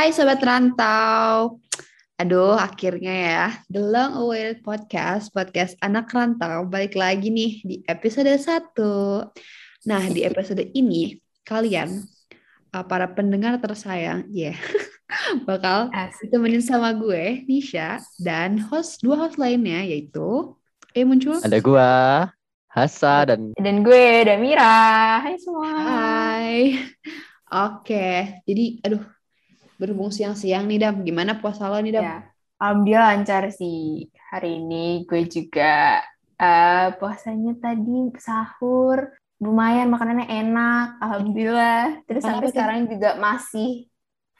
Hai Sobat Rantau. Aduh, akhirnya ya. The Long Awaited Podcast, podcast anak rantau, balik lagi nih di episode 1. Nah, di episode ini, kalian, uh, para pendengar tersayang, ya, yeah, bakal ditemenin sama gue, Nisha, dan host dua host lainnya, yaitu, eh muncul? Ada gue, Hasa, dan... Dan gue, Damira. Hai semua. Hai. Oke, jadi aduh berhubung siang-siang nih Dam, gimana puasa lo nih Dam? Ya, alhamdulillah lancar sih. Hari ini gue juga uh, puasanya tadi sahur lumayan makanannya enak, alhamdulillah. Terus makan sampai sekarang tuh? juga masih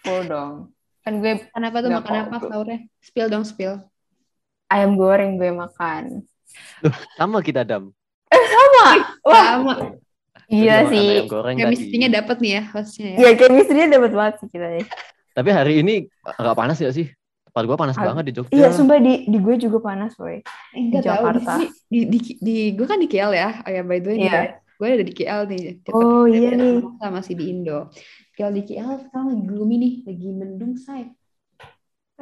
full dong. Kan gue kenapa tuh makan apa sahurnya? Spill dong, spill. Ayam goreng gue makan. Loh, sama kita Dam. Eh sama. Wah. Sama. Iya sih. Chemistry-nya dapat nih ya hostnya ya. Iya, chemistry-nya dapat banget sih kita nih. Tapi hari ini agak panas ya sih? Tempat gue panas banget di Jogja. Iya, sumpah di di gue juga panas, boy. di Jakarta. Tahu, di, di, di, gue kan di KL ya. Oh ya, by the way, yeah. gue ada di KL nih. oh iya nih. Sama masih di Indo. KL di KL sekarang lagi gloomy nih, lagi mendung, say.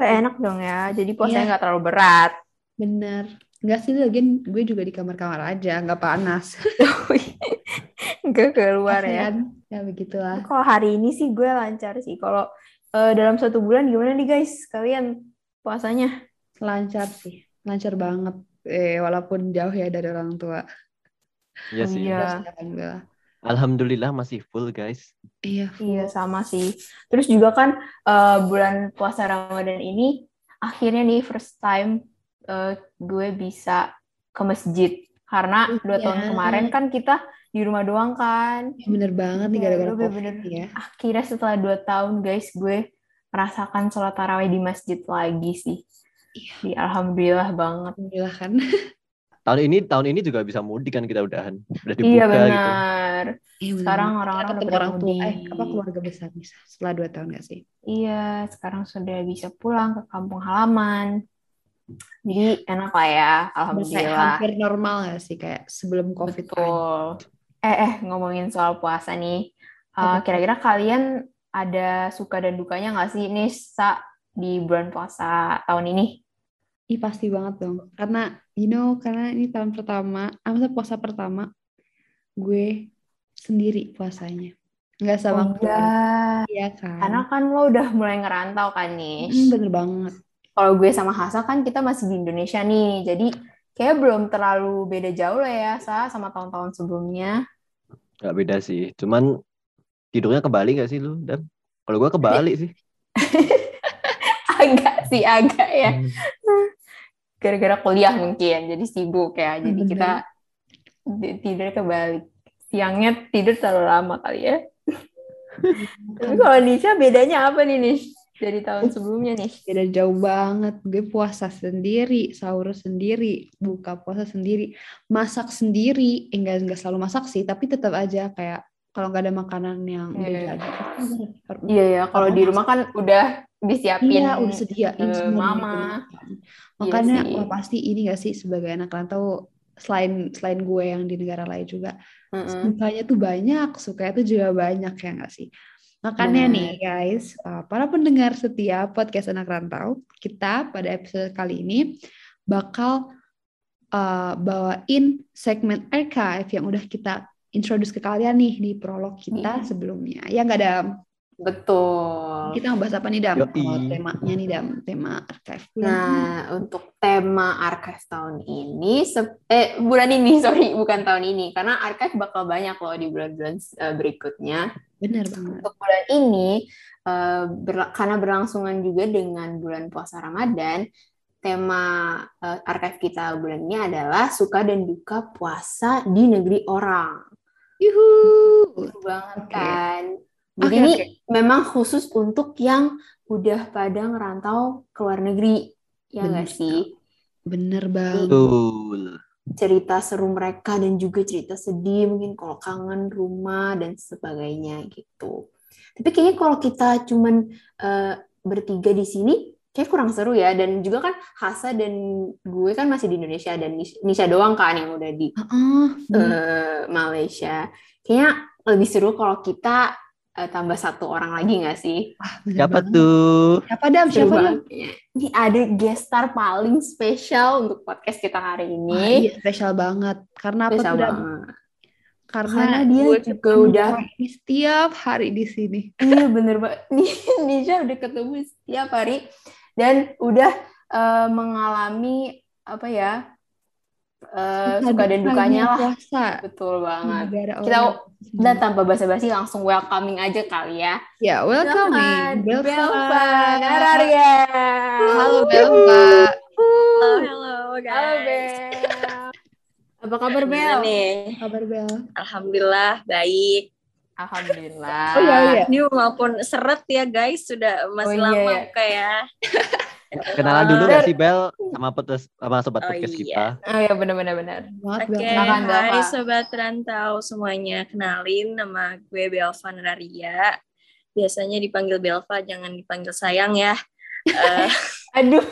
Eh, enak dong ya. Jadi puasanya iya. nggak yeah. terlalu berat. Bener. Enggak sih, lagi gue juga di kamar-kamar aja, nggak panas. Enggak keluar ya. Ya begitulah. Kalau hari ini sih gue lancar sih. Kalau uh, dalam satu bulan gimana nih guys kalian puasanya? Lancar sih, lancar banget. Eh, walaupun jauh ya dari orang tua. Iya sih. Iya. Alhamdulillah masih full guys. Iya, full. iya sama sih. Terus juga kan uh, bulan puasa Ramadan ini akhirnya nih first time uh, gue bisa ke masjid karena dua tahun iya. kemarin kan kita di rumah doang kan. Ya, bener banget nih iya, gara-gara ya, bener, ya. Akhirnya setelah dua tahun guys, gue merasakan sholat tarawih di masjid lagi sih. Iya. Di, alhamdulillah banget. Alhamdulillah kan. tahun ini tahun ini juga bisa mudik kan kita udahan. Udah dibuka iya, benar. gitu. Sekarang orang-orang udah orang tua, eh, apa keluarga besar bisa setelah dua tahun gak sih? Iya, sekarang sudah bisa pulang ke kampung halaman. Jadi enak lah ya, alhamdulillah. Kayak hampir normal gak sih kayak sebelum covid Betul. Eh, eh ngomongin soal puasa nih, uh, kira-kira kalian ada suka dan dukanya nggak sih nih sa di bulan puasa tahun ini? Ih pasti banget dong, karena you know karena ini tahun pertama, masa puasa pertama gue sendiri puasanya, nggak sama oh. Iya kan? Karena kan lo udah mulai ngerantau kan nih. Hmm, bener banget. Kalau gue sama Hasa kan kita masih di Indonesia nih, jadi kayak belum terlalu beda jauh lah ya sa sama tahun-tahun sebelumnya Gak beda sih. Cuman tidurnya ke Bali gak sih lu dan? Kalau gue ke Bali sih. Agak sih agak ya. Hmm. gara-gara kuliah mungkin jadi sibuk ya. Jadi Bener. kita tidur ke Bali siangnya tidur terlalu lama kali ya. Tapi kalau Nisha bedanya apa nih Nish dari tahun sebelumnya nih. Beda jauh banget. Gue puasa sendiri, sahur sendiri, buka puasa sendiri, masak sendiri. Eh, enggak enggak selalu masak sih, tapi tetap aja kayak kalau nggak ada makanan yang yeah. udah jadi. Iya ya, kalau di rumah kan udah disiapin. Iya, udah sediain semua mama. Gitu. Makanya iya oh, pasti ini gak sih sebagai anak rantau selain selain gue yang di negara lain juga mm -hmm. sukanya tuh banyak, sukanya tuh juga banyak ya nggak sih. Makanya hmm. nih guys, uh, para pendengar setia podcast anak rantau, kita pada episode kali ini bakal uh, bawain segmen archive yang udah kita introduce ke kalian nih di prolog kita hmm. sebelumnya. Ya nggak ada Betul. Kita ngebahas apa nih Dam? Kalau temanya nih Dam, tema archive. Nah, untuk tema archive tahun ini, eh bulan ini sorry, bukan tahun ini, karena archive bakal banyak loh di bulan-bulan uh, berikutnya. Benar banget. Untuk bulan ini, uh, ber karena berlangsungan juga dengan bulan puasa Ramadan, tema uh, archive kita bulan ini adalah suka dan duka puasa di negeri orang. Yuhu, banget okay. kan. Jadi okay, ini okay. memang khusus untuk yang udah pada ngerantau ke luar negeri, ya nggak sih? Bener banget. Betul. Cerita seru mereka dan juga cerita sedih, mungkin kalau kangen rumah dan sebagainya gitu. Tapi kayaknya kalau kita cuman uh, bertiga di sini, kayak kurang seru ya. Dan juga kan Hasa dan gue kan masih di Indonesia dan Nisha doang kan yang udah di uh, uh, uh, Malaysia. Kayaknya lebih seru kalau kita uh, tambah satu orang lagi nggak sih? Ah, Siapa banget. tuh? Siapa Dam? Siapa Dam? Ini ada guest star paling spesial untuk podcast kita hari ini. Wah, iya, spesial banget. Karena spesial apa tuh. Karena, Karena dia juga udah setiap hari di sini. Iya bener banget. Nisha udah ketemu setiap hari dan udah uh, mengalami apa ya uh, suka dan dukanya lah. Puasa. Betul banget. Negara Kita udah tanpa basa-basi langsung welcoming aja kali ya. Ya, welcoming. Belva Nararia. Halo Belva. Halo, halo guys. Halo Bel. Apa kabar Bel? Nih? Kabar Bel? Alhamdulillah baik. Alhamdulillah. Oh iya, iya. Ini maupun seret ya guys, sudah masih oh, iya, lama iya. kayak Kenalan dulu gak sih Bel sama petes sama sobat oh, podcast iya. kita? Oh iya benar-benar benar. Oke, okay. hai sobat rantau semuanya. Kenalin nama gue Belva Nararia. Biasanya dipanggil Belva, jangan dipanggil sayang ya. uh, Aduh.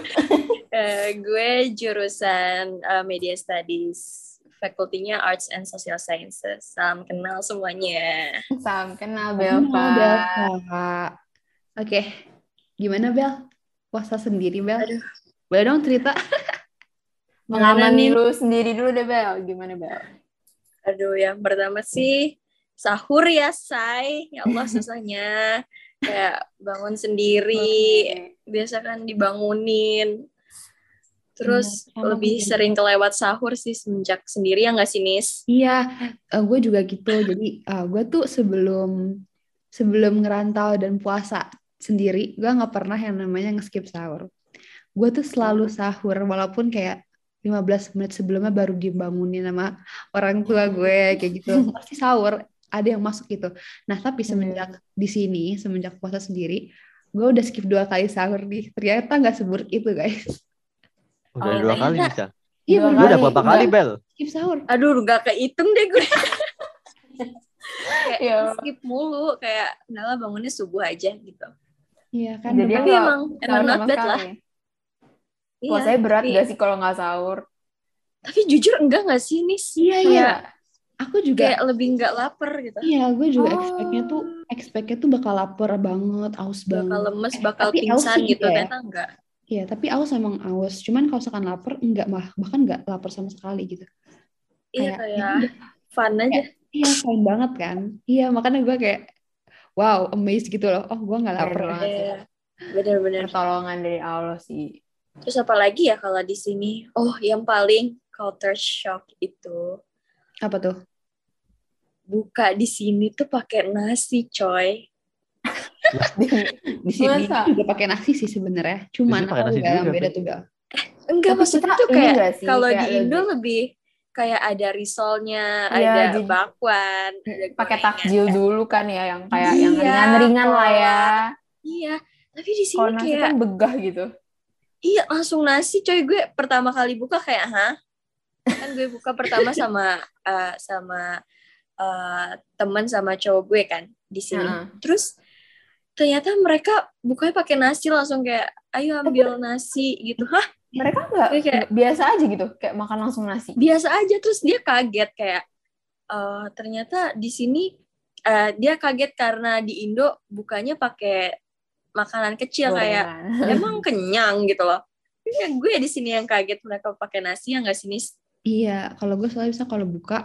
uh, gue jurusan uh, Media Studies fakultinya Arts and Social Sciences. Salam kenal semuanya. Salam kenal Belva. Belva. Oke, okay. gimana Bel? Puasa sendiri Bel? Aduh. Boleh dong cerita? Pengalaman lu sendiri dulu deh Bel, gimana Bel? Aduh yang pertama sih sahur ya say, ya Allah susahnya kayak bangun sendiri, okay. biasa kan dibangunin. Terus hmm, lebih gitu. sering kelewat sahur sih semenjak sendiri ya nggak sih Nis? Iya, uh, gue juga gitu. Jadi uh, gue tuh sebelum sebelum ngerantau dan puasa sendiri gue nggak pernah yang namanya nge-skip sahur gue tuh selalu sahur walaupun kayak 15 menit sebelumnya baru dibangunin sama orang tua gue kayak gitu pasti sahur ada yang masuk gitu nah tapi hmm. semenjak di sini semenjak puasa sendiri gue udah skip dua kali sahur nih ternyata nggak seburuk itu guys udah oh, dua kali bisa Iya, lu udah berapa kali, Bel? Skip sahur. Aduh, gak kehitung deh gue. kayak yeah. skip mulu, kayak udahlah bangunnya subuh aja gitu. Iya kan. Jadi tapi emang emang not bad lah. Iya, Puasanya berat tapi... gak sih kalau nggak sahur? Tapi jujur enggak nggak sih nih? Iya iya. Aku juga kayak lebih nggak lapar gitu. Iya, gue juga oh. expectnya tuh expectnya tuh bakal lapar banget, aus banget. Bakal lemes, eh, bakal pingsan gitu, ya. ternyata enggak. Iya, tapi aus emang aus. Cuman kalau misalkan lapar enggak mah, bahkan enggak lapar sama sekali gitu. Iya, kayak, kayak ya, fun aja. Kayak, iya, fun banget kan. Iya, makanya gue kayak wow, amazed gitu loh. Oh, gue nggak lapar banget. Iya. Bener-bener. Pertolongan dari Allah sih. Terus apa lagi ya kalau di sini? Oh, yang paling culture shock itu. Apa tuh? Buka di sini tuh pakai nasi, coy. di, di sini juga pakai nasi sih sebenarnya. Cuman aku nggak beda tuh gak. Eh, enggak maksudnya tuh kayak kalau di Indo lebih kayak ada risolnya, ya, ada jadi, bakwan, pakai takjil dulu kan ya yang kayak iya, yang ringan-ringan lah ya. Iya, tapi di sini Kalo kayak kan begah gitu. Iya, langsung nasi coy gue pertama kali buka kayak hah? Kan gue buka pertama sama uh, sama uh, teman sama cowok gue kan di sini. Uh -huh. Terus ternyata mereka bukanya pakai nasi langsung kayak ayo ambil nasi gitu. Hah? Mereka nggak kayak biasa aja gitu kayak makan langsung nasi biasa aja terus dia kaget kayak uh, ternyata di sini uh, dia kaget karena di Indo bukanya pakai makanan kecil Gorengan. kayak emang kenyang gitu loh ya gue di sini yang kaget mereka pakai nasi yang nggak sini iya kalau gue selalu bisa kalau buka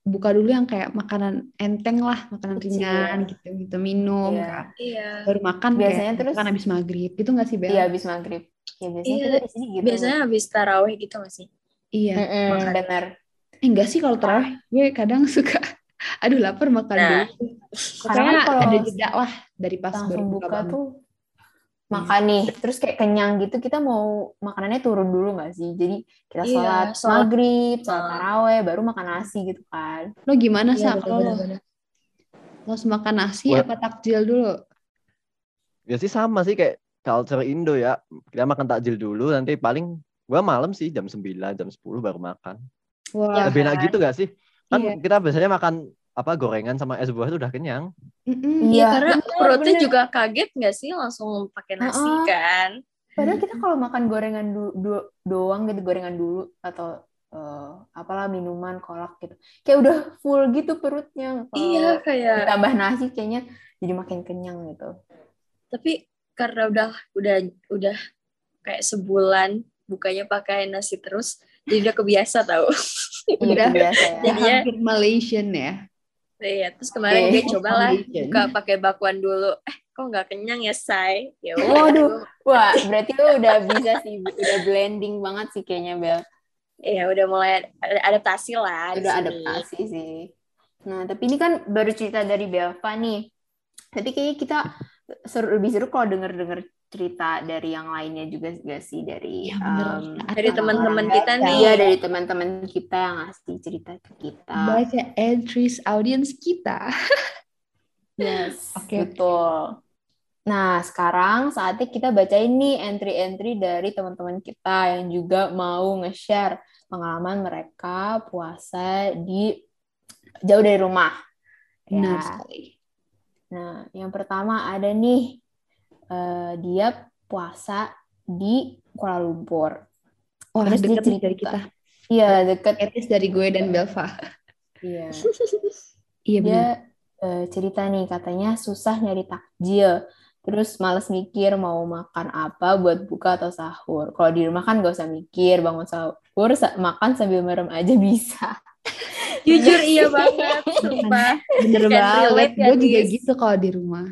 buka dulu yang kayak makanan enteng lah makanan Kecil. ringan gitu gitu minum iya. kan. iya. baru makan biasanya kayak, terus makan habis maghrib itu nggak sih Bel? iya habis maghrib Ya, biasanya iya, kita di sini gitu. Biasanya habis taraweh gitu gak sih? Iya. Mm -mm, benar. Eh, enggak sih kalau taraweh, gue kadang suka aduh lapar makan nah. dulu. Karena kalau ada jeda lah dari pas baru buka, buka tuh makan nih terus kayak kenyang gitu kita mau makanannya turun dulu gak sih jadi kita iya, sholat, sholat maghrib sholat taraweh baru makan nasi gitu kan lo gimana iya, sih kalau lo makan nasi What? apa takjil dulu ya sih sama sih kayak culture Indo ya. Kita makan takjil dulu, nanti paling gua malam sih jam 9, jam 10 baru makan. Wah. Lebih enak gitu gak sih? Kan iya. kita biasanya makan apa gorengan sama es buah itu udah kenyang. Iya, ya, karena perutnya bener. juga kaget gak sih langsung pakai nasi uh -uh. kan. Padahal kita kalau makan gorengan du du doang gitu, gorengan dulu atau uh, apalah minuman, kolak gitu. Kayak udah full gitu perutnya. Iya, kayak ditambah nasi kayaknya jadi makin kenyang gitu tapi karena udah udah udah kayak sebulan bukanya pakai nasi terus jadi udah kebiasa tau udah kebiasa ya. jadinya hampir Malaysian ya Iya, terus kemarin okay. gue coba lah buka pakai bakwan dulu. Eh, kok nggak kenyang ya, Say? Ya Waduh, wah berarti lu udah bisa sih, udah blending banget sih kayaknya, Bel. Iya, udah mulai adaptasi lah. Udah adaptasi sih. Nah, tapi ini kan baru cerita dari Belva nih. Tapi kayaknya kita seru, lebih seru kalau denger-denger cerita dari yang lainnya juga gak sih? Dari ya, um, dari teman-teman kita nih. Ya dari teman-teman kita yang ngasih cerita ke kita. Baca entries audience kita. Yes oke okay. betul. Nah sekarang saatnya kita baca ini entry-entry dari teman-teman kita yang juga mau nge-share pengalaman mereka puasa di jauh dari rumah. Benar ya. sekali nah yang pertama ada nih uh, dia puasa di Kuala Lumpur. Oh, Terus deket dari kita. Iya, deket. Etis dari gue dan Belva. Iya. iya Dia uh, cerita nih, katanya susah nyari takjil. Terus males mikir mau makan apa buat buka atau sahur. Kalau di rumah kan gak usah mikir, bangun sahur, makan sambil merem aja bisa. Jujur iya banget, sumpah. Bener banget. Gue juga gitu kalau di rumah.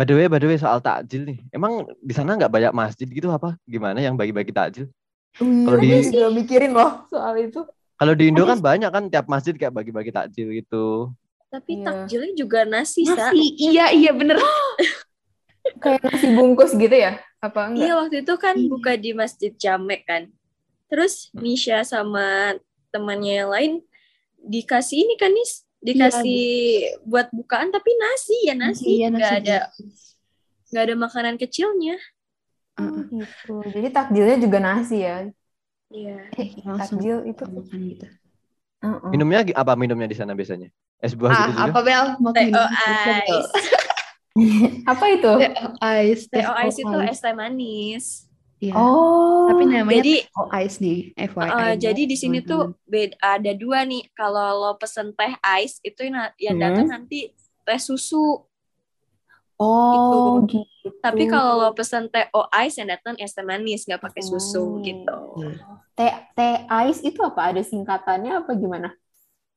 By the way, by the way soal takjil nih. Emang di sana nggak banyak masjid gitu apa? Gimana yang bagi-bagi takjil? Hmm, kalau di juga mikirin loh soal itu. Kalau di Indo kan banyak kan tiap masjid kayak bagi-bagi takjil gitu. Tapi iya. takjilnya juga nasi, nasi. Sa. Iya, iya bener. kayak nasi bungkus gitu ya? Apa enggak? Iya, waktu itu kan iya. buka di Masjid Jamek kan. Terus Misha sama temannya yang lain dikasih ini kan nih dikasih iya, buat bukaan tapi nasi ya nasi. Iya, nggak ada nggak ada makanan kecilnya. Oh, gitu. Jadi takjilnya juga nasi ya? Iya. Eh, takjil itu. makan gitu. Uh -uh. minumnya apa minumnya di sana biasanya? Es buah ah, gitu juga? apa bel? Mau minum? Ice. Apa itu? Ice teh ice itu es teh manis Iya. Oh. Tapi namanya jadi ice nih, FYI. Uh, jadi di sini tuh beda ada dua nih. Kalau lo pesen teh ice itu yang, hmm. datang nanti teh susu. Oh, gitu. gitu. Tapi kalau lo pesen teh oh ice yang datang es teh manis, nggak pakai susu oh. gitu. Teh teh ice itu apa? Ada singkatannya apa gimana?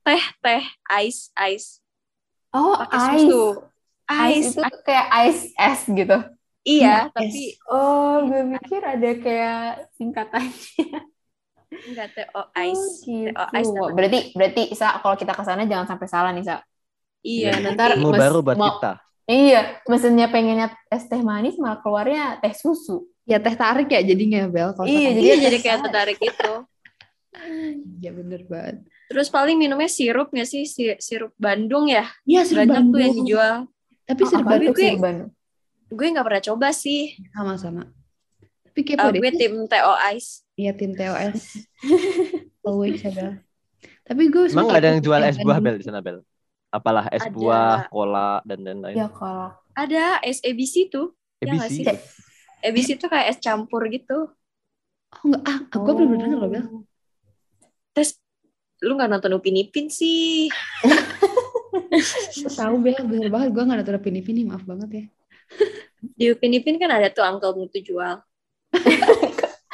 Teh teh ice ice. Oh, pake ice. Susu. Ice, ice itu ice. kayak ice es gitu. Iya, yes. tapi oh, gue mikir ada kayak singkatannya. Enggak TO Ice. Oh, gitu. TO Ice. Berarti berarti Isa kalau kita ke sana jangan sampai salah nih, Sa. Iya, ya, nanti mau baru buat mau, kita. Iya, mesennya pengennya es teh manis malah keluarnya teh susu. Ya teh tarik ya jadinya Bel. Kalau iya, jadi jadi kayak teh tarik itu. Iya bener banget. Terus paling minumnya sirup nggak sih? Sirup Bandung ya? Iya, sirup Banyak Bandung. tuh yang dijual. Tapi sirup Bandung, sirup Bandung gue nggak pernah coba sih. Sama-sama. Tapi kepo uh, deh. gue tim TO Ice. Iya tim TO Ice always ada. Tapi gue emang nggak ada yang jual es buah bel di sana bel? Apalah es ada. buah cola dan lain-lain. Ya cola. Ada es ABC tuh. ABC ya ABC tuh kayak es campur gitu. Oh enggak ah oh. gue belum pernah denger loh bel. Tes lu nggak nonton Upin Ipin sih? Tahu bel. Bener banget gue nggak nonton Upin Ipin nih maaf banget ya di Upin Ipin kan ada tuh Uncle Mutu jual.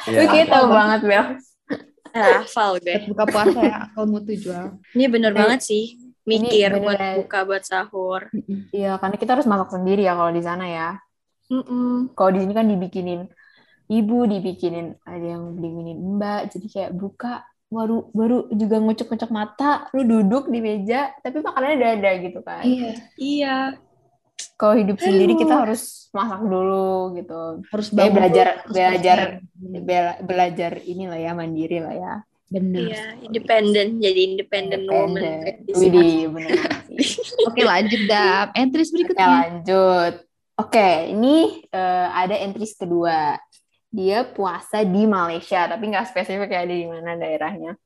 Gue kayak tau banget Bel. Ah, hafal deh. Buka puasa ya Uncle Mutu jual. Ini bener Ini, banget sih. Mikir buat buka buat sahur. Iya, karena kita harus masak sendiri ya kalau di sana ya. Mm -mm. Kalau di sini kan dibikinin ibu, dibikinin ada yang dibikinin mbak, jadi kayak buka baru baru juga ngucuk-ngucuk mata, lu duduk di meja, tapi makanannya udah ada gitu kan. Iya. Iya kalau hidup Aduh. sendiri kita harus masak dulu gitu. Harus ya, belajar harus belajar bela, belajar inilah ya mandiri lah ya. Benar iya independen jadi independen woman. Widih, benar oke lanjut dap. Entries berikutnya. Oke, lanjut. Oke ini uh, ada entries kedua. Dia puasa di Malaysia tapi nggak spesifik ya di mana daerahnya.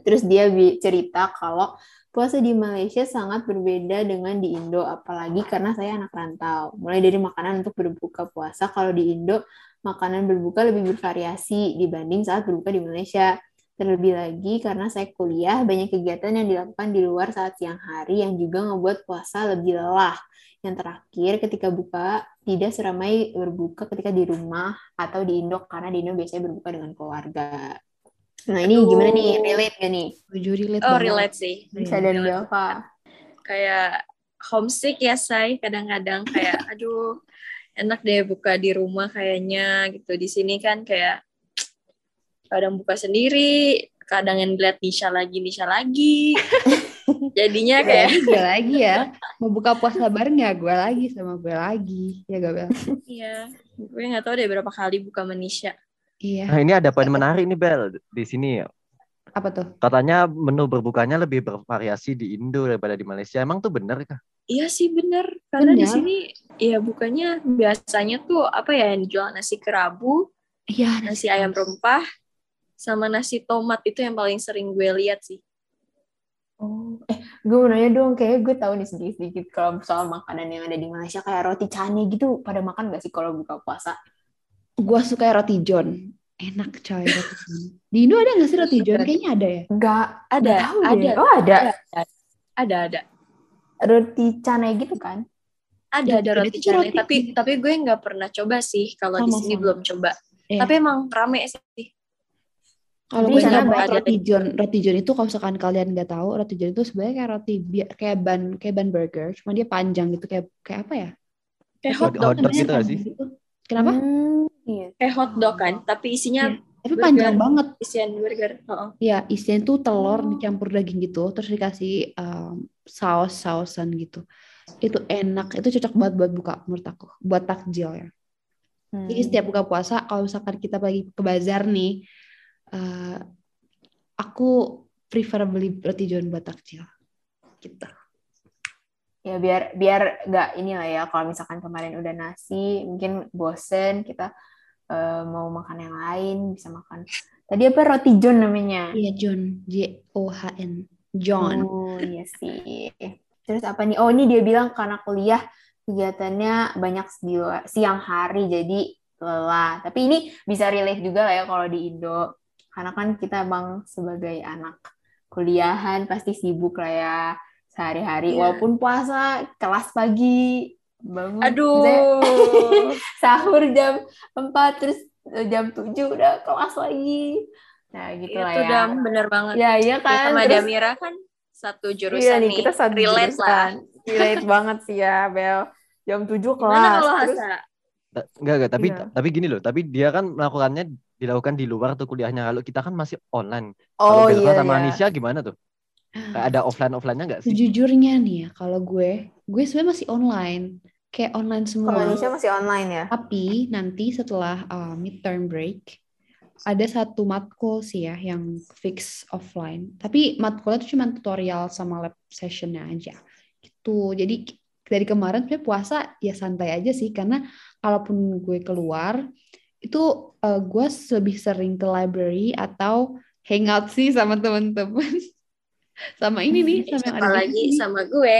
Terus dia cerita kalau Puasa di Malaysia sangat berbeda dengan di Indo, apalagi karena saya anak rantau. Mulai dari makanan untuk berbuka puasa, kalau di Indo makanan berbuka lebih bervariasi dibanding saat berbuka di Malaysia. Terlebih lagi karena saya kuliah, banyak kegiatan yang dilakukan di luar saat siang hari yang juga ngebuat puasa lebih lelah. Yang terakhir, ketika buka, tidak seramai berbuka ketika di rumah atau di Indo, karena di Indo biasanya berbuka dengan keluarga. Nah ini Aduh. gimana nih, relate gak nih? Tujuh relate Oh, banget. relate sih. Bisa dan Belva. Kayak homesick ya, say. Kadang-kadang kayak, aduh, enak deh buka di rumah kayaknya gitu. Di sini kan kayak kadang buka sendiri kadang yang lihat Nisha lagi Nisha lagi jadinya kayak gue lagi ya mau buka puasa bareng ya gue lagi sama gue lagi ya gak Bel iya gue nggak tahu deh berapa kali buka sama Nisha iya. Nah ini ada poin menarik nih Bel di sini. Apa tuh? Katanya menu berbukanya lebih bervariasi di Indo daripada di Malaysia. Emang tuh bener kah? Iya sih bener. Karena bener. di sini ya bukannya biasanya tuh apa ya yang dijual nasi kerabu, iya nasi ayam rempah, sama nasi tomat. Itu yang paling sering gue lihat sih. Oh, eh gue mau nanya dong, kayak gue tahu nih sedikit-sedikit kalau soal makanan yang ada di Malaysia kayak roti cane gitu, pada makan gak sih kalau buka puasa? Gue suka roti john, enak coy roti john. Di Indo ada gak sih roti john? Kayaknya ada ya. Gak ada, ada. Oh ada. Ada, ada. Roti cane gitu kan? Ada, ada roti cane. Tapi tapi gue nggak pernah coba sih kalau di sini belum coba. Yeah. Tapi emang rame sih kalau gue nggak roti john, roti john itu kalau misalkan kalian nggak tahu, roti john itu sebenarnya kayak roti kayak ban kayak ban burger, cuma dia panjang gitu kayak kayak apa ya? Kayak hotdog hot dog gitu sih? Gitu. Kenapa? Hmm, iya. Kayak hotdog kan, tapi isinya iya. Tapi burger, panjang banget. Isian burger. Iya, oh. isinya itu telur oh. dicampur daging gitu, terus dikasih um, saus-sausan gitu. Itu enak, itu cocok banget buat buka menurut aku, buat takjil ya. Hmm. Jadi setiap buka puasa, kalau misalkan kita pergi ke bazar nih, uh, aku prefer beli roti john buat takjil gitu ya biar biar nggak inilah ya kalau misalkan kemarin udah nasi mungkin bosen kita uh, mau makan yang lain bisa makan. Tadi apa? Roti john namanya? Iya john. J O H N. John. Oh iya sih. Terus apa nih? Oh ini dia bilang karena kuliah kegiatannya banyak di siang hari jadi lelah. Tapi ini bisa relate juga lah ya kalau di Indo. Karena kan kita emang sebagai anak kuliahan pasti sibuk lah ya sehari-hari yeah. walaupun puasa kelas pagi bangun aduh sahur jam 4 terus eh, jam 7 udah kelas lagi nah gitu lah ya udah bener banget ya iya kan sama terus, Damira kan satu jurusan iya nih, kita satu relate jurusan. lah relate banget sih ya Bel jam 7 kelas Gimana kalau terus, Enggak, enggak, tapi iya. tapi gini loh, tapi dia kan melakukannya dilakukan di luar tuh kuliahnya. Kalau kita kan masih online. Oh kalau iya, sama iya. Anisha gimana tuh? Ada offline offline-nya nggak sih? Sejujurnya nih ya, kalau gue, gue sebenarnya masih online. Kayak online semua. Kalau Anisha masih online ya. Tapi nanti setelah uh, midterm break, ada satu matkul sih ya yang fix offline. Tapi matkulnya itu cuma tutorial sama lab sessionnya aja. Gitu. Jadi dari kemarin sebenarnya puasa ya santai aja sih karena kalaupun gue keluar itu uh, gue lebih sering ke library atau hangout sih sama teman-teman sama ini nih sama yang ada lagi sama gue?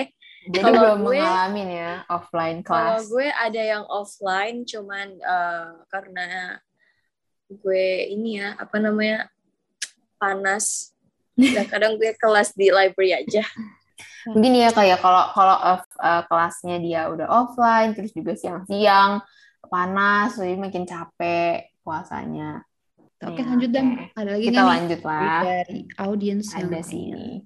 Jadi kalau belum gue, ngalamin ya offline class kalau gue ada yang offline cuman uh, karena gue ini ya apa namanya panas. Dan kadang gue kelas di library aja. Mungkin ya kayak kalau kalau uh, kelasnya dia udah offline terus juga siang-siang panas jadi makin capek puasanya oke ya, lanjut dan ada lagi kita lanjut lah. dari audiens ada sini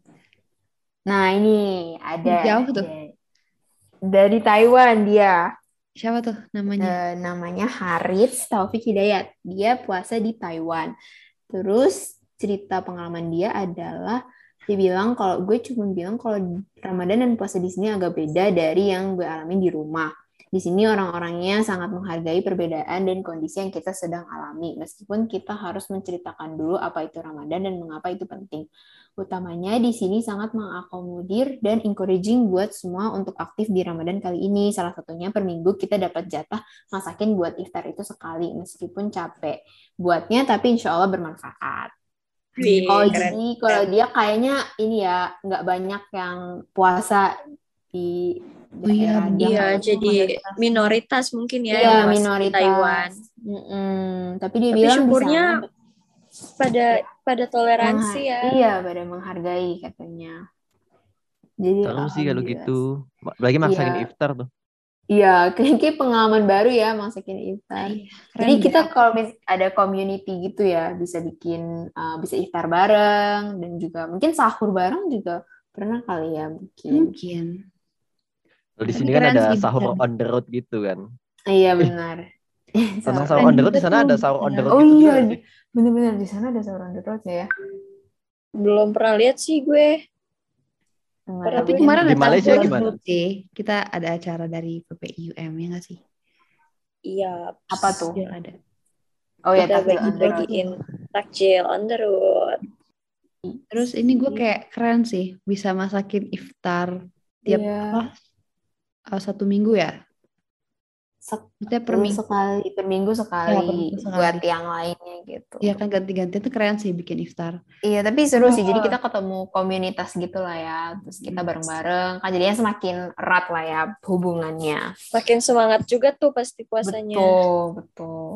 nah ini ada jauh tuh. dari Taiwan dia. Siapa tuh namanya? Uh, namanya Harits Taufik Hidayat. Dia puasa di Taiwan. Terus cerita pengalaman dia adalah dia bilang kalau gue cuma bilang kalau Ramadan dan puasa di sini agak beda dari yang gue alami di rumah di sini orang-orangnya sangat menghargai perbedaan dan kondisi yang kita sedang alami, meskipun kita harus menceritakan dulu apa itu Ramadan dan mengapa itu penting. Utamanya di sini sangat mengakomodir dan encouraging buat semua untuk aktif di Ramadan kali ini. Salah satunya per minggu kita dapat jatah masakin buat iftar itu sekali, meskipun capek buatnya, tapi insya Allah bermanfaat. oh jadi kalau dia kayaknya ini ya nggak banyak yang puasa di Oh iya, iya jadi minoritas mungkin ya iya, minoritas Taiwan. Mm -mm. Tapi dia Tapi bilang syukurnya bisa... pada pada toleransi ya. Iya, pada menghargai katanya. Jadi Terus sih kalau gitu. Lagi masakin iya. iftar tuh. Iya, kayaknya pengalaman baru ya masakin iftar. Iya, Jadi kita ya. kalau ada community gitu ya, bisa bikin uh, bisa iftar bareng dan juga mungkin sahur bareng juga pernah kali ya mungkin. Mungkin. Kalau di sini kan ada sahur on the road gitu kan. Iya benar. Tentang sahur on the road di sana ada sahur on the road oh, gitu iya. Bener-bener di sana ada sahur on the road ya. Belum pernah lihat sih gue. Tapi kemarin di Malaysia gimana? Sih. Kita ada acara dari PPIUM ya nggak sih? Iya. Apa tuh? Iya ada. Oh ya, takjil bagiin takjil on the road. Terus ini gue kayak keren sih bisa masakin iftar tiap yeah. apa, satu minggu ya Maksudnya per minggu sekali, per minggu sekali, ya, per minggu sekali buat yang lainnya gitu. Iya kan ganti-ganti itu keren sih bikin iftar. Iya tapi seru oh. sih. Jadi kita ketemu komunitas gitu lah ya. Terus kita bareng-bareng. Kan jadinya semakin erat lah ya hubungannya. Makin semangat juga tuh pasti puasanya. Betul betul.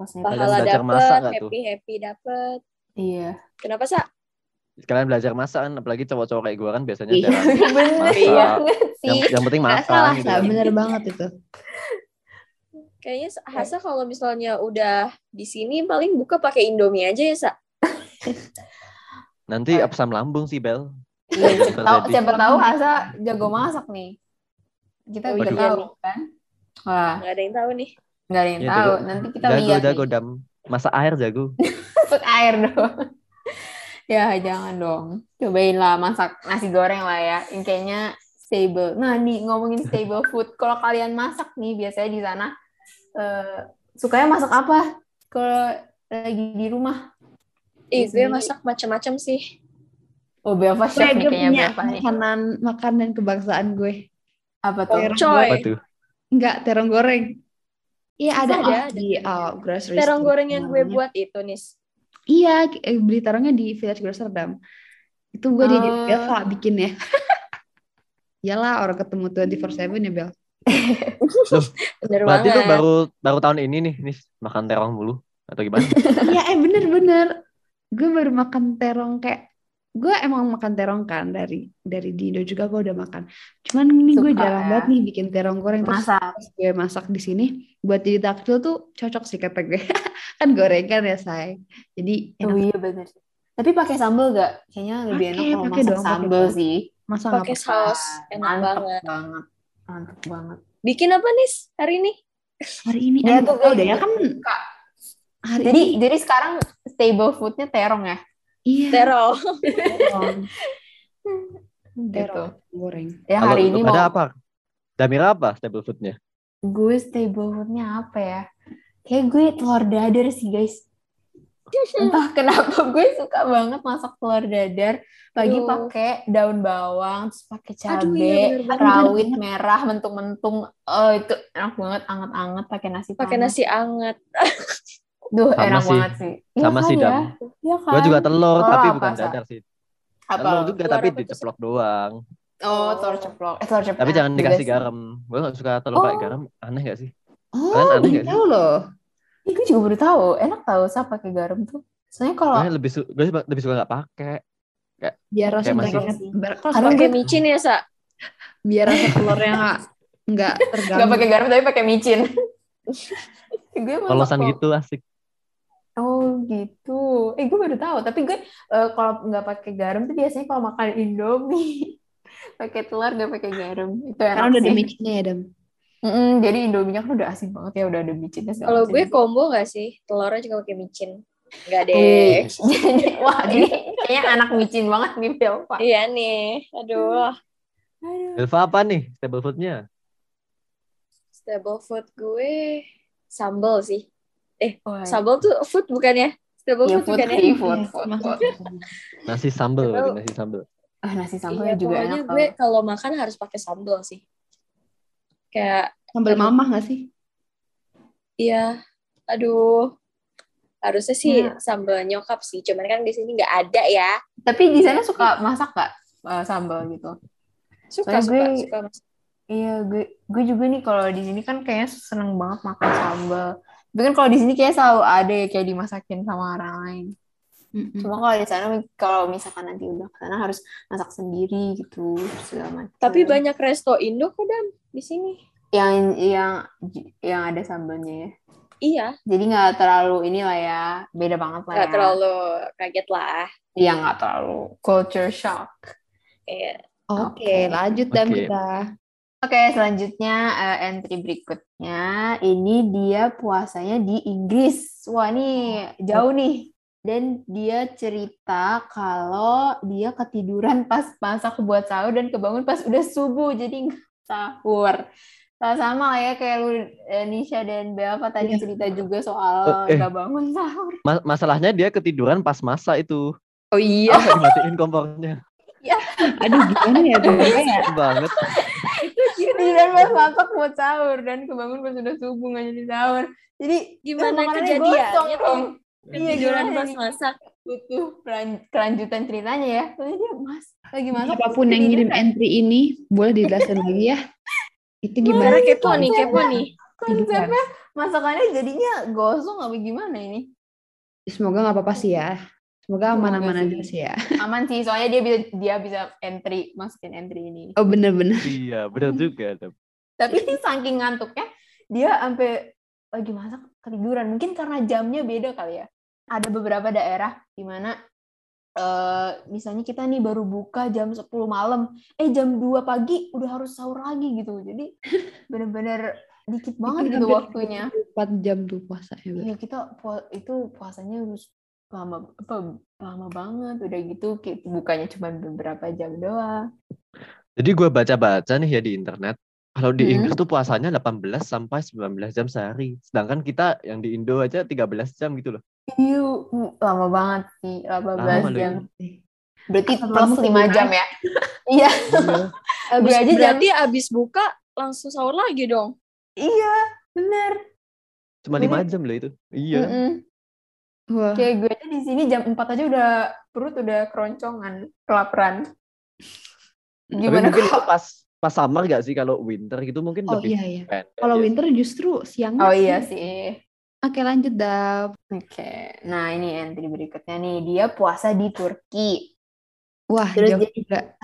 Puasanya Pahala dapet, happy happy dapet. Iya. Kenapa sih? Sekalian belajar masak kan, apalagi cowok-cowok kayak gue kan biasanya iya, masak. Iya, yang, yang penting makan. Salah, gitu. bener banget itu. Kayaknya Hasa kalau misalnya udah di sini paling buka pakai Indomie aja ya, Sa. Nanti asam lambung sih, Bel. Iya, siapa tahu, siapa tahu Hasa jago masak nih. Kita oh, tahu kan. Wah. Gak ada yang tahu nih. Gak ada yang ya, tahu. Jago. Nanti kita jago, lihat. Jago, jago, dam. Masak air jago. Masak air dong. Ya, jangan dong. Cobain lah masak nasi goreng lah ya. Yang kayaknya stable. Nah, nih ngomongin stable food. Kalau kalian masak nih, biasanya di sana uh, sukanya masak apa kalau lagi di rumah? Ih, gue masak macam-macam sih. Oh, Belva chef nih kayaknya Belva nih. Makanan makanan kebangsaan gue. Apa tuh? Terong Coy. Apa tuh? Enggak, terong goreng. Iya, ada, ada, ada di uh, grocery Terong goreng yang gue buat itu, Nis. Iya, eh, beli terongnya di Village Grocerdam. Itu gue uh. di oh. Belva bikin ya. Iyalah orang ketemu 24/7 ya, Bel. Loh, bener berarti banget. tuh baru baru tahun ini nih nih makan terong mulu atau gimana? Iya eh bener-bener gue baru makan terong kayak gue emang makan terong kan dari dari di Indo juga gue udah makan. Cuman ini gue jarang ya? banget nih bikin terong goreng masak. terus gue masak di sini buat jadi takjil tuh cocok sih kata gue. kan goreng kan ya say. Jadi enak. Oh iya bener. Tapi pakai sambal gak? Kayaknya lebih enak kalau masak dong, sambal sih. Masa pakai saus enak banget. banget mantap banget bikin apa nih hari ini hari ini ya tuh udah ya kan hari jadi ini. jadi sekarang stable foodnya terong ya iya. Terong. Terong. Goreng ya hari ini ada mau... apa? Damira apa stable foodnya? Gue stable foodnya apa ya? Kayak gue telur dadar sih guys. Entah kenapa gue suka banget masak telur dadar. Lagi pakai daun bawang terus pakai cabe iya, rawit merah mentung-mentung. Oh itu enak banget anget-anget pakai nasi pakai nasi anget Duh, sama enak sih. banget sih. Sama ya, sih, kan, ya? Ya, kan? Gue juga telur, oh, tapi bukan dadar sih. Apa? Telur juga, telur tapi diceplok doang. Oh, telur ceplok. Eh, telur ceplok. Tapi jangan dikasih garam. Gue gak suka telur oh. pakai garam. Aneh gak sih? Oh, Kalian aneh gak sih? loh. Ih, gue juga baru tahu. Enak tahu siapa pakai garam tuh. Soalnya kalau gue lebih su gue lebih suka nggak pakai. Kayak biar rasa kayak masih... Karena pakai micin ya, Sa. Biar rasa telurnya nggak nggak terganggu. Gak pakai garam tapi pakai micin. gue Polosan gitu asik. Oh gitu. Eh gue baru tahu. Tapi gue uh, kalau nggak pakai garam tuh biasanya kalau makan Indomie pakai telur nggak pakai garam. Itu enak Karena udah ada micinnya ya, Dam. Mm -mm, jadi Indominya kan udah asin banget ya, udah ada micinnya. Kalau gue combo gak sih? Telurnya juga pakai micin. Enggak deh. Wah, ini kayaknya anak micin banget nih, Belva. Iya nih. Aduh. Belva apa nih stable foodnya? Stable food gue sambal sih. Eh, oh, iya. sambal tuh food bukan ya? Stable ya, food, food bukan ya? Food, food, food. Nasi sambal, nasi sambal. Ah, nasi sambal iya, juga enak. gue kalau makan harus pakai sambal sih. Kayak sambal mamah gak sih? Iya. Aduh, harusnya sih ya. sambal nyokap sih cuman kan di sini nggak ada ya tapi di sana suka masak nggak uh, sambal gitu suka suka, gue, suka masak. iya gue gue juga nih kalau di sini kan kayaknya seneng banget makan sambal kan kalau di sini kayak selalu ada ya kayak dimasakin sama orang lain Mm-mm. Cuma kalau di sana kalau misalkan nanti udah ke sana harus masak sendiri gitu segala macam. Tapi banyak resto Indo kok dan di sini. Yang yang yang ada sambalnya ya. Iya. Jadi nggak terlalu inilah ya, beda banget lah. Nggak ya. terlalu kaget lah. Iya nggak terlalu culture shock. Iya. Oke, okay, lanjut dan okay. kita. Oke, okay, selanjutnya uh, entry berikutnya ini dia puasanya di Inggris. Wah, ini jauh nih. Dan dia cerita kalau dia ketiduran pas masak buat sahur dan kebangun pas udah subuh, jadi sahur. Sama lah ya kayak lu eh, Nisha dan Belva tadi yeah. cerita juga soal eh, bangun sahur. masalahnya dia ketiduran pas masa itu. Oh iya. Oh, matiin kompornya. Ya. Aduh gimana ya tuh ya? banget. Itu dan pas masak buat sahur dan kebangun pas sudah subuh nggak jadi sahur. Jadi gimana kejadiannya tuh? Iya gimana pas masak butuh kelanjutan ceritanya ya. Soalnya dia mas lagi masak. Apa pun yang ngirim entry ini boleh dijelaskan lagi ya. Itu gimana? kepo nih, kepo nih. Konsepnya masakannya jadinya gosong apa gimana ini? Semoga nggak apa-apa sih ya. Semoga aman-aman aja sih ya. Aman sih, soalnya dia bisa dia bisa entry masukin entry ini. Oh bener-bener. Iya bener juga. Tapi sih saking ngantuknya dia sampai lagi masak ketiduran. Mungkin karena jamnya beda kali ya. Ada beberapa daerah di mana uh, misalnya kita nih baru buka jam 10 malam, eh jam 2 pagi udah harus sahur lagi gitu. Jadi bener-bener dikit banget gitu waktunya. 4 jam tuh puasanya. Iya, kita itu puasanya harus lama apa lama banget udah gitu bukanya cuma beberapa jam doang. Jadi gue baca-baca nih ya di internet, kalau di hmm. Inggris tuh puasanya 18 sampai 19 jam sehari. Sedangkan kita yang di Indo aja 13 jam gitu loh. Iya, lama banget sih, 18 lama jam. Berarti plus 5 jam ya? iya. abis, aja berarti jam... abis buka langsung sahur lagi dong? Iya, bener. Cuma 5 jam loh itu. Iya. Mm -mm. Wah. Kayak gue aja di sini jam 4 aja udah perut udah keroncongan, kelaparan. Gimana Tapi mungkin itu pas pas summer gak sih kalau winter gitu mungkin oh, lebih iya, iya. Kalau winter justru siang. Oh iya sih. Oke lanjut Dap. Oke, nah ini entry berikutnya nih dia puasa di Turki. Wah Terus jauh juga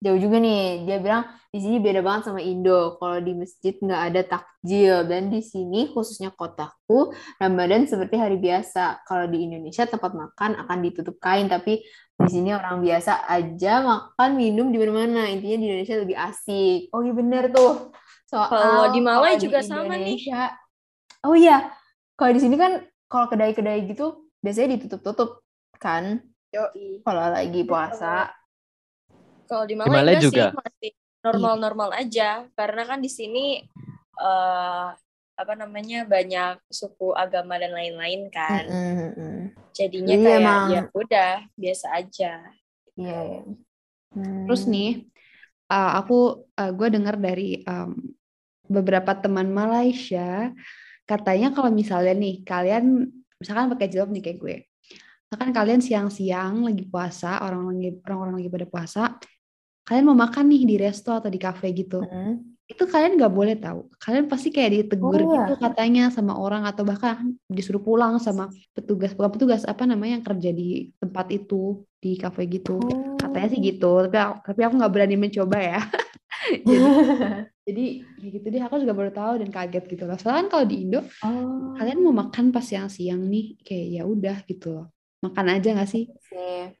jauh juga nih. Dia bilang di sini beda banget sama Indo. Kalau di masjid nggak ada takjil. Dan di sini khususnya kotaku Ramadan seperti hari biasa. Kalau di Indonesia tempat makan akan ditutup kain. Tapi di sini orang biasa aja makan minum di mana-mana. Intinya di Indonesia lebih asik. Oh iya bener tuh. Soal kalau di Malai juga sama nih. Oh iya kalau di sini kan kalau kedai-kedai gitu biasanya ditutup-tutup kan. Kalau lagi puasa kalau di Malaysia, di juga. sih masih normal-normal aja karena kan di sini uh, apa namanya banyak suku agama dan lain-lain kan. Mm -hmm. Jadinya iya, kayak emang. ya udah biasa aja. Iya. Yeah. Hmm. Terus nih uh, aku uh, gue dengar dari um, beberapa teman Malaysia katanya kalau misalnya nih kalian misalkan pakai jilbab nih kayak gue. Misalkan kalian siang-siang lagi puasa, orang lagi orang-orang lagi pada puasa, kalian mau makan nih di resto atau di cafe gitu hmm. itu kalian nggak boleh tahu kalian pasti kayak ditegur oh, gitu katanya sama orang atau bahkan disuruh pulang sama petugas bukan petugas apa namanya yang kerja di tempat itu di cafe gitu oh. katanya sih gitu tapi aku, tapi aku nggak berani mencoba ya jadi, jadi ya gitu deh aku juga baru tahu dan kaget gitu loh soalnya kan kalau di Indo oh. kalian mau makan pas siang-siang nih kayak ya udah gitu loh makan aja nggak sih?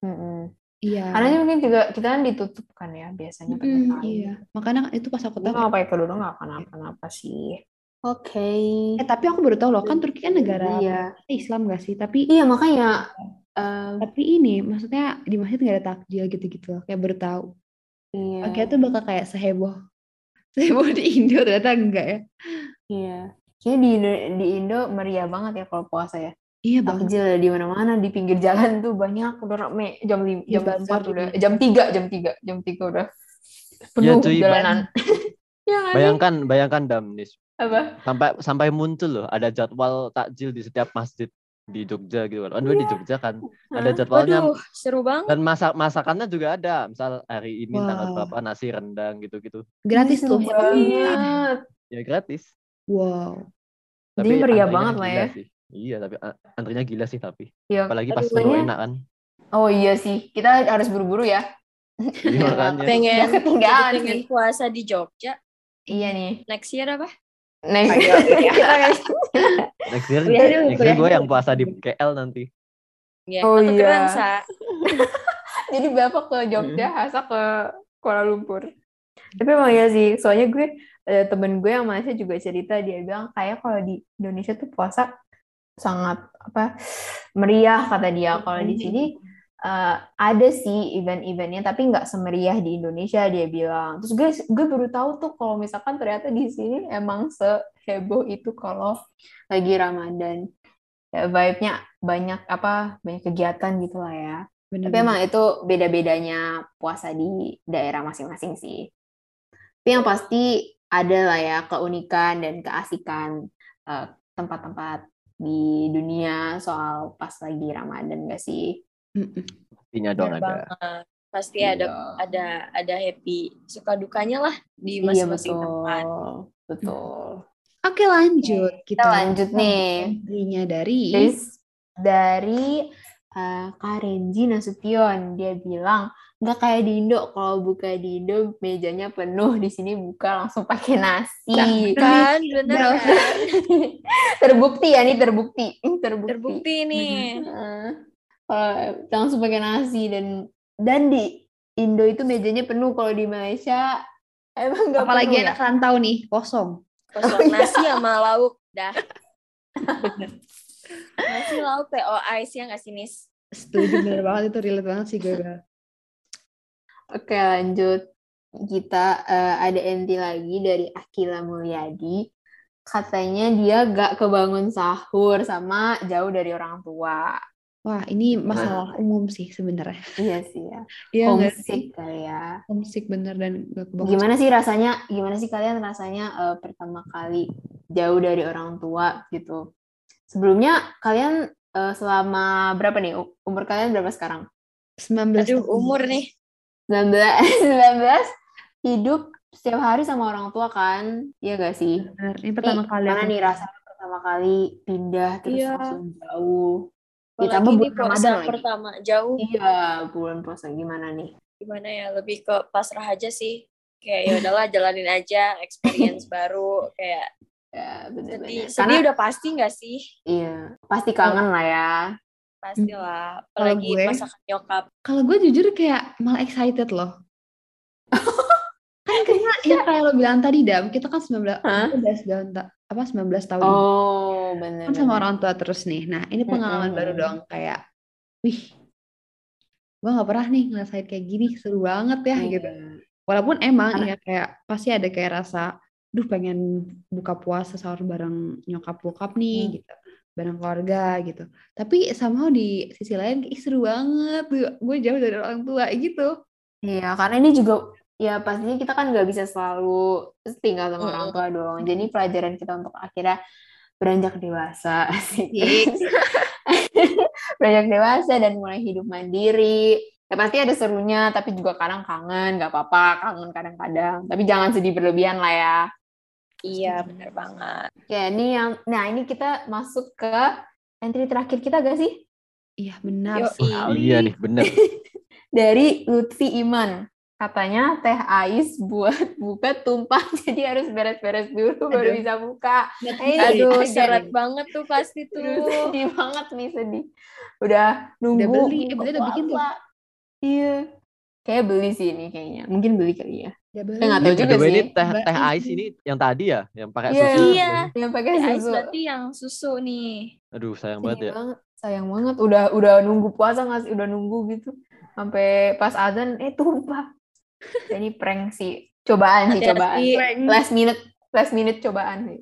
Mm -hmm. Iya. Karena mungkin juga kita kan ditutup kan ya biasanya mm, Iya. Makanya itu pas aku tahu. Nggak pakai kerudung nggak apa-apa sih. Oke. Okay. Eh tapi aku baru tahu loh kan Turki kan negara iya. Islam gak sih? Tapi iya makanya. Uh, tapi ini maksudnya di masjid nggak ada takjil gitu-gitu Kayak baru tahu. Iya. Oke itu bakal kayak seheboh seheboh di Indo ternyata enggak ya? Iya. Kayaknya di Indo, di Indo meriah banget ya kalau puasa ya. Iya banget. Takjil di mana-mana di pinggir jalan tuh banyak udah rame jam lima ya, jam empat udah jam tiga jam tiga jam tiga udah penuh ya, cuy, jalanan. ya, bayangkan bayangkan Damnis. Apa? Sampai sampai muncul loh ada jadwal takjil di setiap masjid di Jogja gitu kan. Aduh ya. di iya. Jogja kan ada jadwalnya. Waduh, seru banget. Dan masak masakannya juga ada. Misal hari ini wow. tanggal berapa nasi rendang gitu-gitu. Gratis tuh. Ya, ya gratis. Wow. Tapi Jadi meriah banget lah ya. Sih Iya, tapi antrinya gila sih tapi. Iya. Apalagi pas menu enak kan. Oh iya sih, kita harus buru-buru ya. Iya, pengen ketinggalan pengen puasa di Jogja. Iya nih. Next year apa? Next year. next year, next year gue yang puasa di KL nanti. Ya, oh iya. Jadi bapak ke Jogja, Hasa ke Kuala Lumpur. Tapi emang ya sih, soalnya gue ada temen gue yang Malaysia juga cerita dia bilang kayak kalau di Indonesia tuh puasa sangat apa meriah kata dia. Kalau di sini uh, ada sih event-eventnya tapi nggak semeriah di Indonesia dia bilang. Terus gue gue baru tahu tuh kalau misalkan ternyata di sini emang seheboh itu kalau lagi Ramadan. Ya, vibe-nya banyak apa banyak kegiatan gitu lah ya. Bener. Tapi emang itu beda-bedanya puasa di daerah masing-masing sih. Tapi yang pasti ada lah ya keunikan dan keasikan eh, tempat-tempat di dunia soal pas lagi Ramadan gak sih? Pastinya dong ada. Pasti iya. ada ada ada happy suka dukanya lah di iya, masing-masing iya, tempat. Betul. Oke lanjut. Kita, kita lanjut nih. Intinya dari dari uh, Kak Renji Nasution. Dia bilang, nggak kayak di Indo. Kalau buka di Indo, mejanya penuh. Di sini buka langsung pakai nasi. Kan, bener kan? terbukti ya nih, terbukti. Terbukti, terbukti nih. Uh, langsung pakai nasi. Dan dan di Indo itu mejanya penuh. Kalau di Malaysia, emang nggak Apalagi penuh, anak ya? rantau nih, kosong. Kosong oh, nasi iya. sama lauk. Dah. Nasi lauk PO ice ya nggak sih Nis? Setuju bener banget itu relate banget sih gue. Oke lanjut kita uh, ada enti lagi dari Akila Mulyadi katanya dia gak kebangun sahur sama jauh dari orang tua. Wah, ini masalah nah. umum sih sebenarnya. Iya sih ya. Iya homesick kali ya. Homesick bener dan gak kebangun. Gimana sih rasanya? Gimana sih kalian rasanya uh, pertama kali jauh dari orang tua gitu? Sebelumnya kalian uh, selama berapa nih? Umur kalian berapa sekarang? 19 Aduh, umur nih. 19 19 hidup setiap hari sama orang tua kan? Iya gak sih? Benar. Ini pertama kali mana nih rasa pertama kali pindah terus iya. langsung jauh. Ditambah bulan Ramadan lagi. pertama jauh. Iya, bulan puasa gimana nih? Gimana ya? Lebih ke pasrah aja sih. Kayak ya udahlah jalanin aja experience baru kayak Ya, bener-bener. Sedih, sedih udah pasti gak sih? Iya, pasti kangen lah ya. Pasti lah, apalagi gue, masakan nyokap. Kalau gue jujur kayak malah excited loh. kan karena ya kayak lo bilang tadi dam kita kan 19 huh? udah tahun apa 19 tahun oh benar kan sama orang tua terus nih nah ini pengalaman hmm. baru dong kayak wih gue nggak pernah nih ngerasain kayak gini seru banget ya hmm. gitu walaupun emang ya kayak pasti ada kayak rasa duh pengen buka puasa sahur bareng nyokap bokap nih hmm. gitu bareng keluarga gitu. Tapi sama di sisi lain ih seru banget. Gue jauh dari orang tua gitu. Iya karena ini juga ya pastinya kita kan nggak bisa selalu tinggal sama orang tua dong jadi pelajaran kita untuk akhirnya beranjak dewasa sih. Beranjak dewasa dan mulai hidup mandiri. Ya pasti ada serunya tapi juga kadang kangen nggak apa-apa kangen kadang-kadang. Tapi jangan sedih berlebihan lah ya Iya, benar banget. Ya, ini yang nah ini kita masuk ke entry terakhir kita gak sih? Iya, benar Yo, sih. iya nih, benar. Dari Lutfi Iman. Katanya teh ais buat buka tumpah jadi harus beres-beres dulu Aduh. baru bisa buka. Hey, Aduh, syarat banget tuh pasti tuh. sedih banget nih sedih. Udah nunggu. Udah beli, eh, udah bikin tuh. Iya. Kayak beli sih ini kayaknya. Mungkin beli kali ya. Ya boleh. Enggak tahu juga sih. Ini teh teh ice ini yang tadi ya, yang pakai yeah, susu. Iya, yang pakai susu. Ice berarti yang susu nih. Aduh, sayang, sayang banget ya. Banget. Sayang banget. Udah udah nunggu puasa nggak sih? Udah nunggu gitu. Sampai pas azan eh tumpah. Ini prank sih. Cobaan sih, cobaan. Last minute, last minute cobaan sih.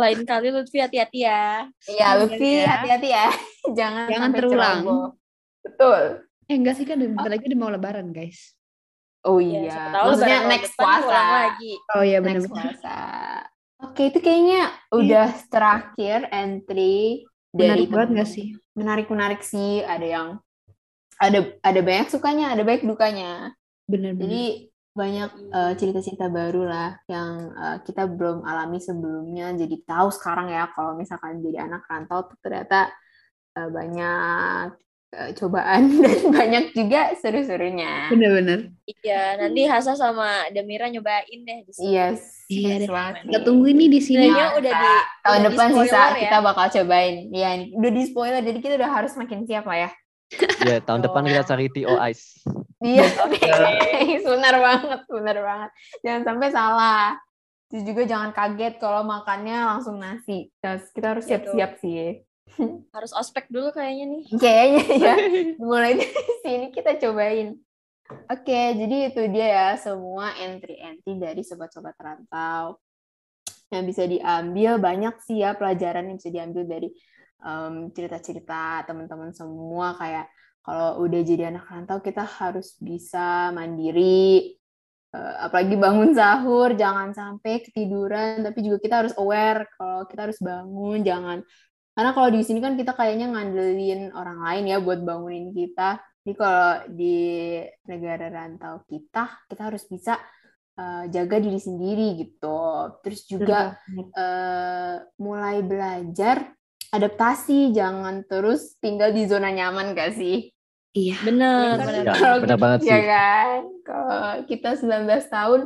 Lain kali Lutfi hati-hati ya. Iya, Lutfi ya. hati-hati ya. Jangan Jangan terulang. Betul. Eh enggak sih kan bentar lagi udah mau lebaran, guys. Oh iya, ya, maksudnya next puasa. Lagi. Oh iya benar next puasa. Oke, itu kayaknya udah yeah. terakhir entry dari Menarik banget gak sih? Menarik-menarik sih, ada yang ada ada banyak sukanya, ada baik dukanya. Benar Jadi banyak uh, cerita-cerita baru lah yang uh, kita belum alami sebelumnya jadi tahu sekarang ya kalau misalkan jadi anak rantau tuh ternyata uh, banyak cobaan dan banyak juga seru-serunya bener-bener iya nanti Hasa sama Demira nyobain deh di sini yes iya deh kita tunggu ini di sini ya, udah di tahun udah depan sih ya. kita bakal cobain ya udah di spoiler jadi kita udah harus makin siap lah ya Ya, yeah, tahun oh. depan kita cari TO Ice. Iya, benar banget, benar banget. Jangan sampai salah. Terus juga jangan kaget kalau makannya langsung nasi. Terus kita harus iya siap-siap sih. Harus ospek dulu kayaknya nih. Kayaknya ya. Mulai dari sini kita cobain. Oke, jadi itu dia ya semua entry-entry dari sobat-sobat rantau yang bisa diambil banyak sih ya pelajaran yang bisa diambil dari um, cerita-cerita teman-teman semua kayak kalau udah jadi anak rantau kita harus bisa mandiri uh, apalagi bangun sahur jangan sampai ketiduran tapi juga kita harus aware kalau kita harus bangun jangan karena kalau di sini kan kita kayaknya ngandelin orang lain ya buat bangunin kita jadi kalau di negara rantau kita kita harus bisa uh, jaga diri sendiri gitu terus juga uh, mulai belajar adaptasi, jangan terus tinggal di zona nyaman gak sih? Iya, benar. Kan benar, ya, benar banget sih. Ya kan? Kalau kita 19 tahun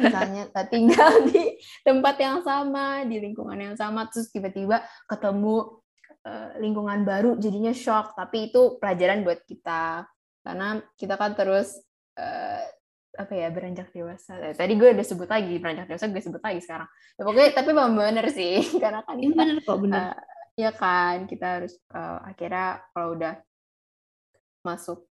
misalnya tinggal di tempat yang sama, di lingkungan yang sama terus tiba-tiba ketemu uh, lingkungan baru jadinya shock, tapi itu pelajaran buat kita. Karena kita kan terus uh, apa ya beranjak dewasa. Eh, tadi gue udah sebut lagi beranjak dewasa, gue sebut lagi sekarang. Ya, pokoknya tapi memang bener sih, karena kan ini bener kok bener. Uh, ya kan kita harus uh, akhirnya kalau udah masuk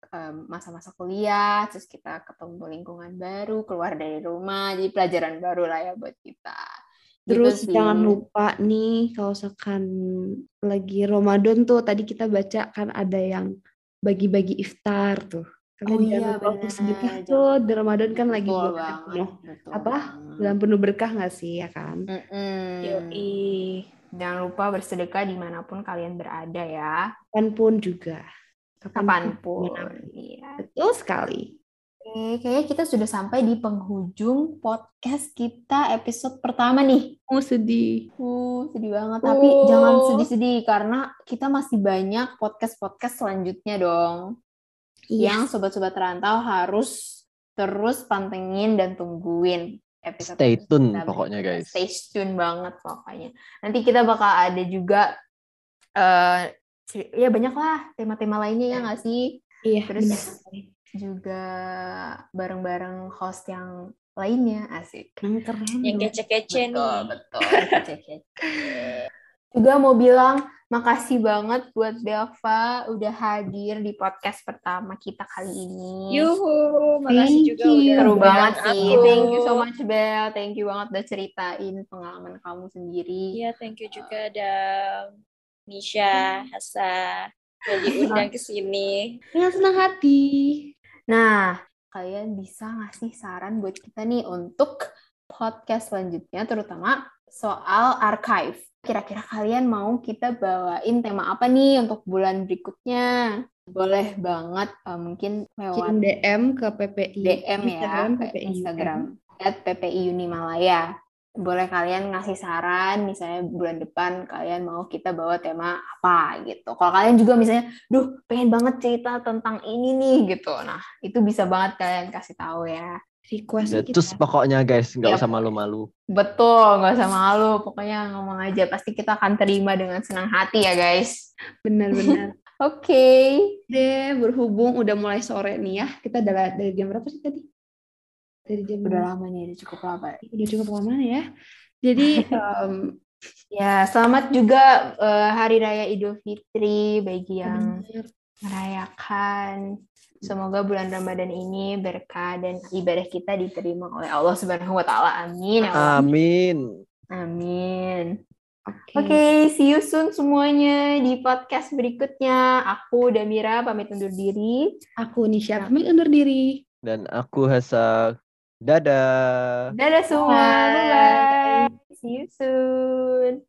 masa-masa um, kuliah terus kita ketemu lingkungan baru keluar dari rumah jadi pelajaran baru lah ya buat kita gitu terus gitu jangan lupa nih kalau misalkan lagi Ramadan tuh tadi kita baca kan ada yang bagi-bagi iftar tuh Kalian oh iya, lupa sedekah tuh di Ramadan kan lagi bulan penuh apa bulan penuh berkah nggak sih ya kan? Mm -mm. Yoi. Jangan lupa bersedekah di mana pun kalian berada ya. Kapan pun juga. Kapan pun. Iya. Betul sekali. Oke, kayaknya kita sudah sampai di penghujung podcast kita episode pertama nih. Oh, sedih. Uh, sedih banget. Oh. Tapi jangan sedih-sedih karena kita masih banyak podcast-podcast selanjutnya dong. Iya. Yang sobat-sobat rantau harus terus pantengin dan tungguin episode stay tune pokoknya guys stay tune banget pokoknya nanti kita bakal ada juga uh, ya banyak lah tema-tema lainnya ya nggak sih iya terus bener. juga bareng-bareng host yang lainnya asik yang keren yang kece-kece nih betul kece-kece juga mau bilang makasih banget buat Belva udah hadir di podcast pertama kita kali ini. Yuhu, makasih Thank juga you. udah seru banget sih. Aku. Thank you so much Bel. Thank you banget udah ceritain pengalaman kamu sendiri. Iya, thank you juga ada Nisha, Hasa yang diundang ke sini. Dengan senang hati. Nah, kalian bisa ngasih saran buat kita nih untuk podcast selanjutnya terutama soal archive Kira-kira kalian mau kita bawain tema apa nih untuk bulan berikutnya? Boleh banget uh, mungkin lewat DM ke PPI DM ya, Instagram, PPI Instagram at PPI Unimalaya. Boleh kalian ngasih saran misalnya bulan depan kalian mau kita bawa tema apa gitu. Kalau kalian juga misalnya, duh pengen banget cerita tentang ini nih gitu. Nah itu bisa banget kalian kasih tahu ya request ya, Terus pokoknya guys, nggak ya, usah malu-malu. Betul, nggak usah malu. Pokoknya ngomong aja, pasti kita akan terima dengan senang hati ya guys. Benar-benar. Oke. okay. Deh, berhubung udah mulai sore nih ya. Kita dari, dari jam berapa sih tadi? Dari jam udah lama nih, udah cukup lama. Udah cukup lama ya. Jadi um, ya selamat juga uh, Hari Raya Idul Fitri bagi yang merayakan Semoga bulan Ramadan ini berkah dan ibadah kita diterima oleh Allah Subhanahu wa taala. Amin. Ya Amin. Amin. Oke, okay. okay, see you soon semuanya di podcast berikutnya. Aku Damira pamit undur diri. Aku Nisha pamit undur diri. Dan aku Hasa. Dadah. Dadah semua. Bye. Bye. See you soon.